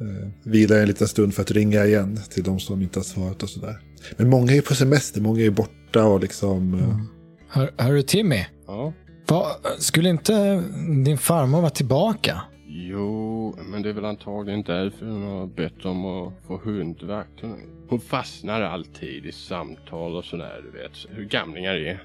Eh, vilar en liten stund för att ringa igen till de som inte har svarat och sådär. Men många är ju på semester, många är ju borta och liksom... eh, Hör, hörru Timmy, Ja. vad, skulle inte din farmor vara tillbaka? Jo, men det är väl antagligen därför hon har bett om att få hundvakt. Hon, hon fastnar alltid i samtal och sådär, du vet. Hur gamlingar är.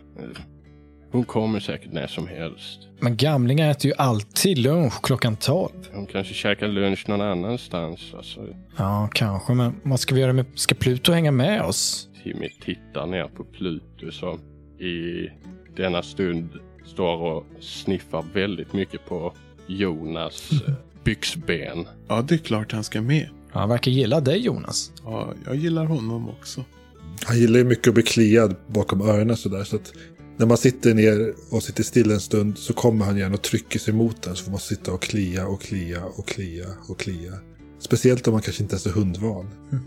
Hon kommer säkert när som helst. Men gamlingar äter ju alltid lunch klockan tolv. Hon kanske käkar lunch någon annanstans. Alltså, Ja, kanske, men vad ska vi göra med... Ska Pluto hänga med oss? Timmy tittar ner på Pluto som i denna stund står och sniffar väldigt mycket på Jonas eh, byxben. Ja, det är klart han ska med. Han verkar gilla dig Jonas. Ja, jag gillar honom också. Han gillar ju mycket att bli kliad bakom öronen sådär. Så att när man sitter ner och sitter still en stund så kommer han gärna och trycker sig mot den. Så får man sitta och klia och klia och klia och klia. Speciellt om man kanske inte är så hundvan.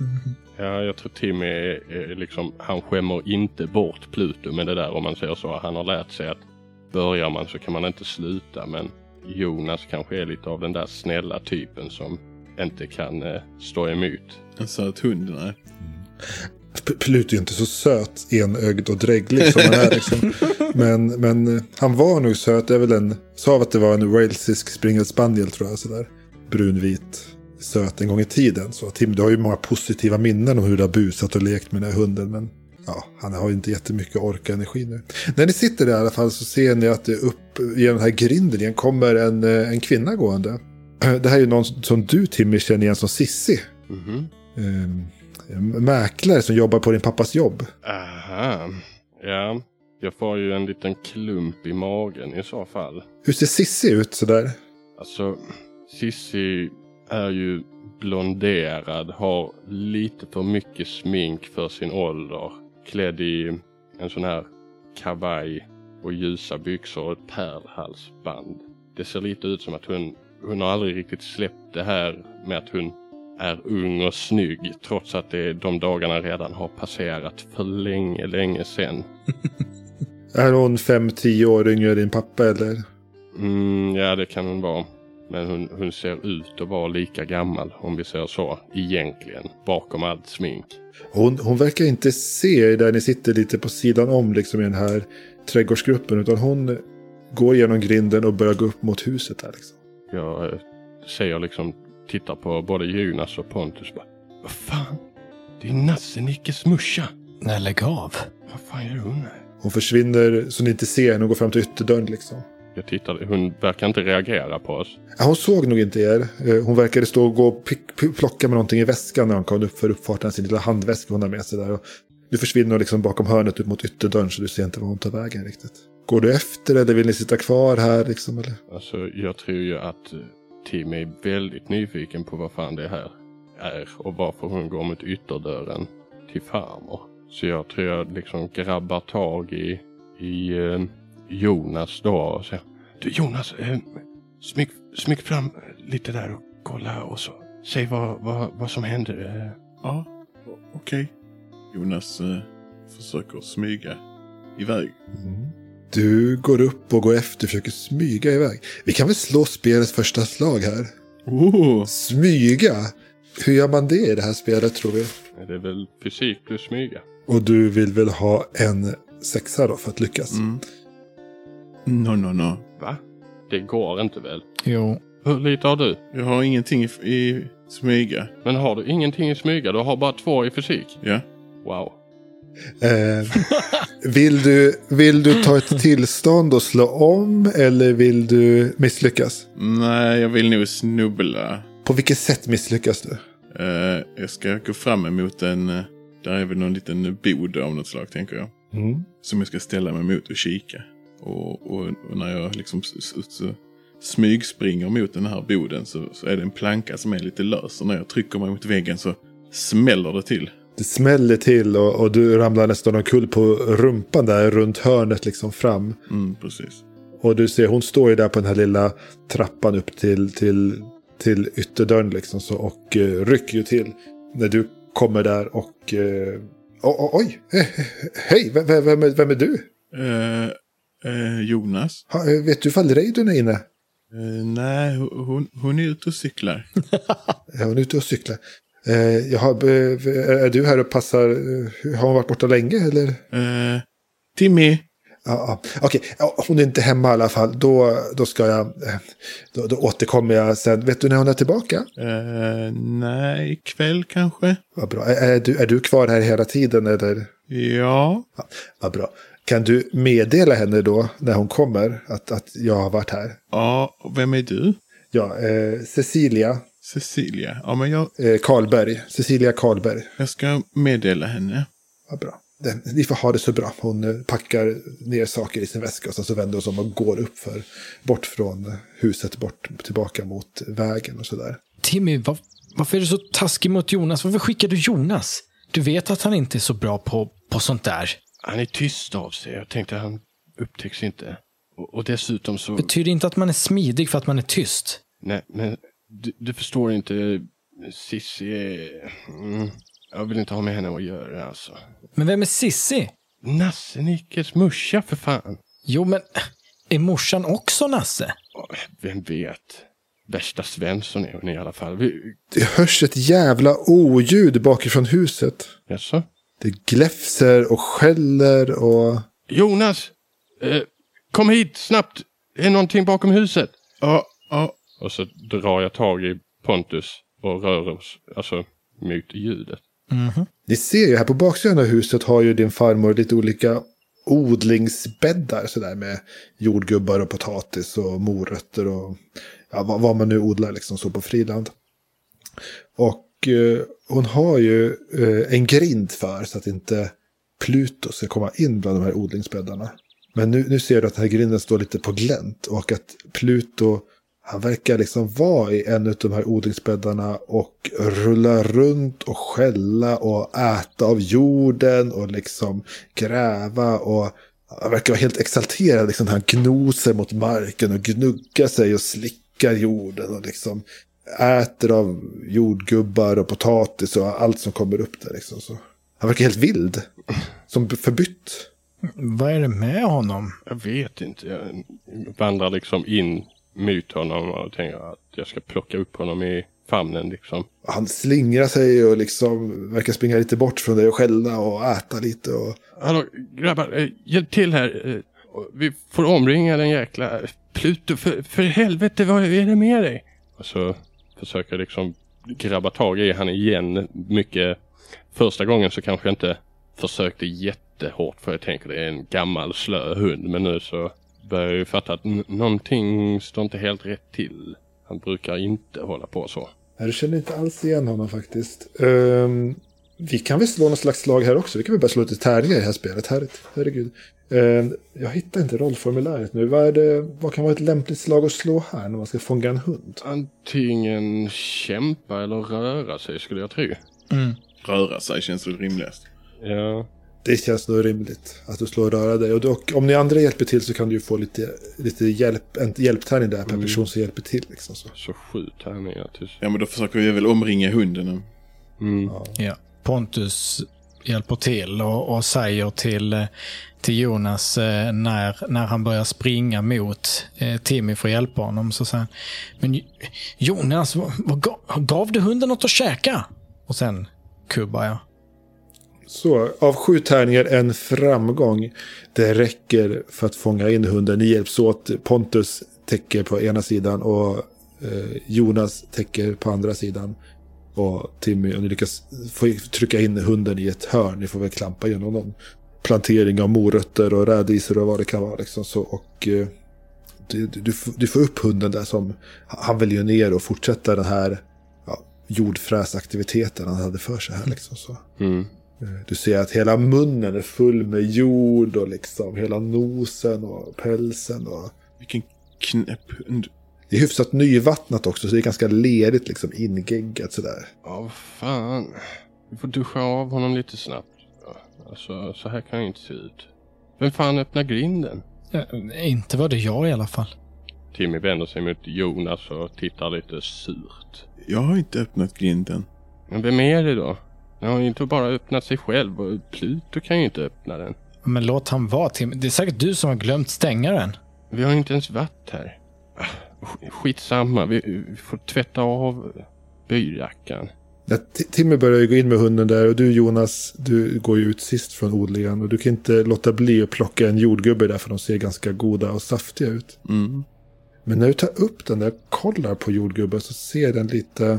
Ja, jag tror Timmy är, är liksom, han skämmer inte bort Pluto med det där om man säger så. Han har lärt sig att börjar man så kan man inte sluta. Men Jonas kanske är lite av den där snälla typen som inte kan eh, stå emot. En söt hund, nej. P- Pluto är inte så söt, enögd och dräglig som han är. Liksom. Men, men eh, han var nog söt. Det är väl en, sa att det var en walesisk springelspaniel tror jag. Sådär. Brunvit, söt en gång i tiden. Så Tim, du har ju många positiva minnen om hur du har busat och lekt med den här hunden. Men ja, han har ju inte jättemycket ork och energi nu. När ni sitter där i alla fall så ser ni att det upp genom den här grinden igen kommer en, eh, en kvinna gående. Det här är ju någon som du Timmy känner igen som Sissi. Mhm. Eh, mäklare som jobbar på din pappas jobb. Aha. Ja, jag får ju en liten klump i magen i så fall. Hur ser Sissi ut sådär? Alltså, Sissi är ju blonderad, har lite för mycket smink för sin ålder. Klädd i en sån här kavaj och ljusa byxor och ett pärlhalsband. Det ser lite ut som att hon, hon har aldrig riktigt släppt det här med att hon är ung och snygg trots att det, de dagarna redan har passerat för länge, länge sedan. Är hon fem tio år yngre än din pappa eller? Mm, ja, det kan hon vara. Men hon, hon ser ut att vara lika gammal om vi säger så. Egentligen. Bakom allt smink. Hon, hon verkar inte se där ni sitter lite på sidan om liksom i den här trädgårdsgruppen. Utan hon går genom grinden och börjar gå upp mot huset där liksom. Jag eh, ser liksom, tittar på både Jonas och Pontus. Bara, Vad fan? Det är Nasse-Nickes morsa. Nej, lägg av. Vad fan gör hon här? Hon försvinner så ni inte ser henne och går fram till ytterdörren liksom. Jag tittar, hon verkar inte reagera på oss. Ja, hon såg nog inte er. Eh, Hon verkade stå och gå och plocka med någonting i väskan när hon kom upp för uppfarten. Sin lilla handväska hon har med sig där. Och du försvinner hon liksom bakom hörnet upp mot ytterdörren så du ser inte var hon tar vägen riktigt. Går du efter eller vill ni sitta kvar här liksom? Eller? Alltså, jag tror ju att eh, Tim är väldigt nyfiken på vad fan det här är och varför hon går mot ytterdörren till farmor. Så jag tror jag liksom grabbar tag i, i eh, Jonas då och säger Du Jonas, eh, smyg, smyg fram lite där och kolla och så säg vad, vad, vad som händer. Eh. Ja, okej. Jonas eh, försöker smyga iväg. Du går upp och går efter, försöker smyga iväg. Vi kan väl slå spelets första slag här. Oh, Smyga? Hur gör man det i det här spelet tror vi? Det är väl fysik plus smyga. Och du vill väl ha en sexa då för att lyckas? mm. No, no, no. Va? Det går inte väl? Jo. Hur lite har du? Jag har ingenting i, i smyga. Men har du ingenting i smyga? Du har bara två i fysik? Ja. Wow. Eh, vill, du, vill du ta ett tillstånd och slå om eller vill du misslyckas? Nej, jag vill nog snubbla. På vilket sätt misslyckas du? Eh, jag ska gå fram emot en... eh, där är väl någon liten bod av något slag, tänker jag. Som jag ska ställa mig mot och kika. Och, och, och när jag liksom smygspringer mot den här boden så, så är det en planka som är lite lös. Och när jag trycker mig mot väggen så smäller det till. Det smäller till och, och du ramlar nästan omkull på rumpan där runt hörnet liksom fram. Mm, precis. Och du ser, hon står ju där på den här lilla trappan upp till, till, till ytterdörren liksom så, och eh, rycker ju till när du kommer där och... Eh, o- o- oj! Eh, Hej! Vem, vem, vem, är, vem är du? Eh, eh, Jonas? Ha, eh, vet du ifall Reidun är inne? Eh, nej, ho- hon, hon är ute och cyklar. Hon är ute och cyklar. Eh, jaha, eh, är du här och passar? eh, Har hon varit borta länge eller? Eh, Timmy? Ja, ja. okej. Ja, hon är inte hemma i alla fall. Då, då ska jag... eh, Då, då återkommer jag sen. Vet du när hon är tillbaka? Eh, nej, ikväll kanske? Vad bra. Är, är, du, är du kvar här hela tiden eller? Ja. Vad bra. Kan du meddela henne då när hon kommer att, att jag har varit här? Ja, vem är du? Ja, eh, Cecilia Cecilia. Ja, men jag, eh, Karlberg. Cecilia Karlberg. jag ska meddela henne. Vad bra. Den, ni får ha det så bra. Hon eh, packar ner saker i sin väska och sen så vänder hon sig om och går upp för, bort från huset, bort tillbaka mot vägen och sådär. Timmy, var, varför är du så taskig mot Jonas? Varför skickar du Jonas? Du vet att han inte är så bra på, på sånt där. Han är tyst av sig. Jag tänkte han upptäcks inte. Och, och dessutom så... Betyder inte att man är smidig för att man är tyst. Nej, men du, du förstår inte. Sissi är... Mm, jag vill inte ha med henne att göra alltså. Men vem är Sissi? Nasse-Nickes morsa för fan. Jo, men är morsan också Nasse? Vem vet? Värsta Svensson är hon i alla fall. Vi, Det hörs ett jävla oljud bakifrån huset. jaså? Det gläfser och skäller och... Jonas! Eh, kom hit snabbt! Det är någonting bakom huset. Ja, ja. Och så drar jag tag i Pontus och rör oss alltså mot ljudet. Ni ser ju här på baksidan av huset har ju din farmor lite olika odlingsbäddar sådär med jordgubbar och potatis och morötter och ja, vad, vad man nu odlar liksom så på friland. Och hon har ju eh, en grind för så att inte Pluto ska komma in bland de här odlingsbäddarna. Men nu, nu ser du att den här grinden står lite på glänt och att Pluto han verkar liksom vara i en av de här odlingsbäddarna och rulla runt och skälla och äta av jorden och liksom gräva och han verkar vara helt exalterad. Liksom, han gnoser mot marken och gnuggar sig och slickar jorden och liksom äter av jordgubbar och potatis och allt som kommer upp där. Liksom. Så han verkar helt vild. Som förbytt. Vad är det med honom? Jag vet inte. Jag vandrar liksom in mot honom och tänker att jag ska plocka upp honom i famnen liksom. Han slingrar sig och liksom verkar springa lite bort från dig och skälla och äta lite. Och... Hallå grabbar, eh, hjälp till här. Eh, Vi får omringa den jäkla Pluto. För, för helvete, vad är det med dig? Och så försöker liksom grabba tag i han igen. Mycket. Första gången så kanske jag inte försökte jättehårt för jag tänker det är en gammal slö hund. Men nu så börjar jag ju fatta att någonting står inte helt rätt till. Han brukar inte hålla på så. Jag du känner inte alls igen honom faktiskt. Ehm, vi kan väl slå något slags slag här också. Vi kan väl bara slå lite tärningar i det här spelet. Herre, herregud. Ehm, jag hittar inte rollformuläret nu. Vad, är det, vad kan vara ett lämpligt slag att slå här när man ska fånga en hund? Antingen kämpa eller röra sig skulle jag tro. Röra sig känns det rimligast. Ja. Det känns nog rimligt att du slår röra dig. Och, då, om ni andra hjälper till så kan du ju få lite, lite hjälp, en hjälptärning där per person som hjälper till. Liksom, så. Så sju tärningar. Ja, men då försöker vi väl omringa hunden. Mm. Ja. Pontus hjälper till och, och säger till, eh, till Jonas eh, när, när han börjar springa mot eh, Timmy för att hjälpa honom. Så säger han, men Jonas, vad, vad gav, gav du hunden något att käka? Och sen kubbar jag. Så, av sju tärningar en framgång. Det räcker för att fånga in hunden. Ni hjälps åt. Pontus täcker på ena sidan och eh, Jonas täcker på andra sidan. Och Timmy, och ni lyckas få trycka in hunden i ett hörn. Ni får väl klampa genom någon plantering av morötter och rädisor och vad det kan vara. Liksom så. Och eh, du, du, du får- du får upp hunden där som, han vill ju ner och fortsätta den här ja, jordfräsaktiviteten han hade för sig här. Liksom, så. Mm. Du ser att hela munnen är full med jord och liksom hela nosen och pälsen. Och... Vilken knäpp hund. Det är hyfsat nyvattnat också så det är ganska lerigt liksom ingeggat sådär. Ja, vad fan. Vi får duscha av honom lite snabbt. Ja, Alltså, så här kan det inte se ut. Vem fan öppnar grinden? Eh, inte var det jag i alla fall. Timmy vänder sig mot Jonas och tittar lite surt. Jag har inte öppnat grinden. Men vem är det då? Han har ju inte bara öppnat sig själv och Pluto kan ju inte öppna den. Men låt han vara Timmy. Det är säkert du som har glömt stänga den. Vi har ju inte ens varit här. Sk- Skitsamma, vi, vi får tvätta av byjackan. Ja, Timmy börjar ju gå in med hunden där och du Jonas, du går ju ut sist från odlingen. Och du kan inte låta bli att plocka en jordgubbe där för de ser ganska goda och saftiga ut. Mm. Men när du tar upp den där och kollar på jordgubben så ser den lite,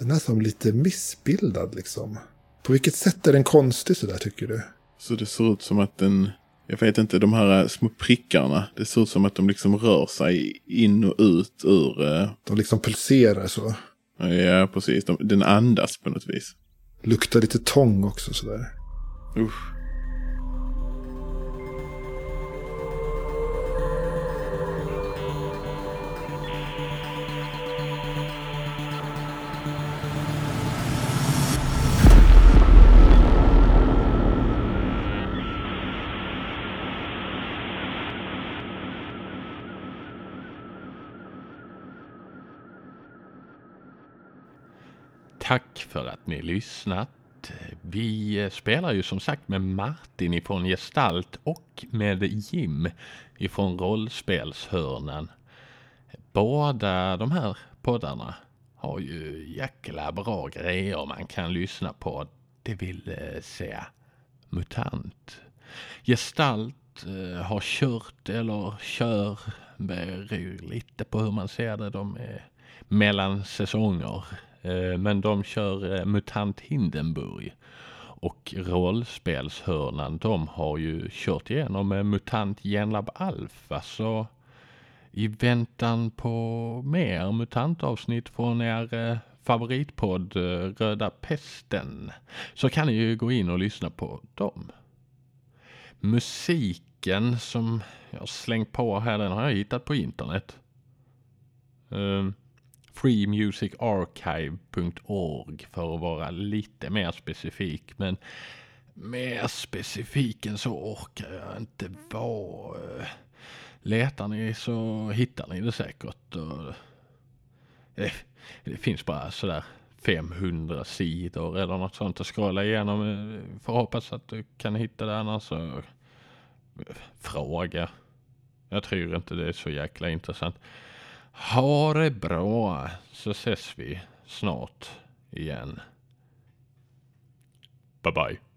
den är som lite missbildad liksom. På vilket sätt är den konstig sådär tycker du? Så det ser ut som att den... Jag vet inte, de här små prickarna. Det ser ut som att de liksom rör sig in och ut ur... eh, De liksom pulserar så. Ja, precis. De, den andas på något vis. Luktar lite tång också sådär. Usch. Tack för att ni lyssnat. Vi spelar ju som sagt med Martin ifrån Gestalt och med Jim ifrån Rollspelshörnan. Båda de här poddarna har ju jäkla bra grejer man kan lyssna på. Det vill eh, säga mutant. Gestalt eh, har kört eller kör, beror lite på hur man ser det. De är mellan säsonger. Eh, men de kör eh, MUTANT Hindenburg. Och rollspelshörnan, de har ju kört igenom MUTANT Genlab Alpha. Så i väntan på mer MUTANT-avsnitt från er eh, favoritpodd Röda Pesten så kan ni ju gå in och lyssna på dem. Musiken som jag slängt på här, den har jag hittat på internet. Um, freemusicarchive.org för att vara lite mer specifik. Men mer specifik än så orkar jag inte vara. Letar ni så hittar ni det säkert. Det, finns bara sådär 500 sidor eller något sånt att scrolla igenom. Får hoppas att du kan hitta det annars så fråga. Jag tror inte det är så jäkla intressant. Ha det bra så ses vi snart igen. Bye bye.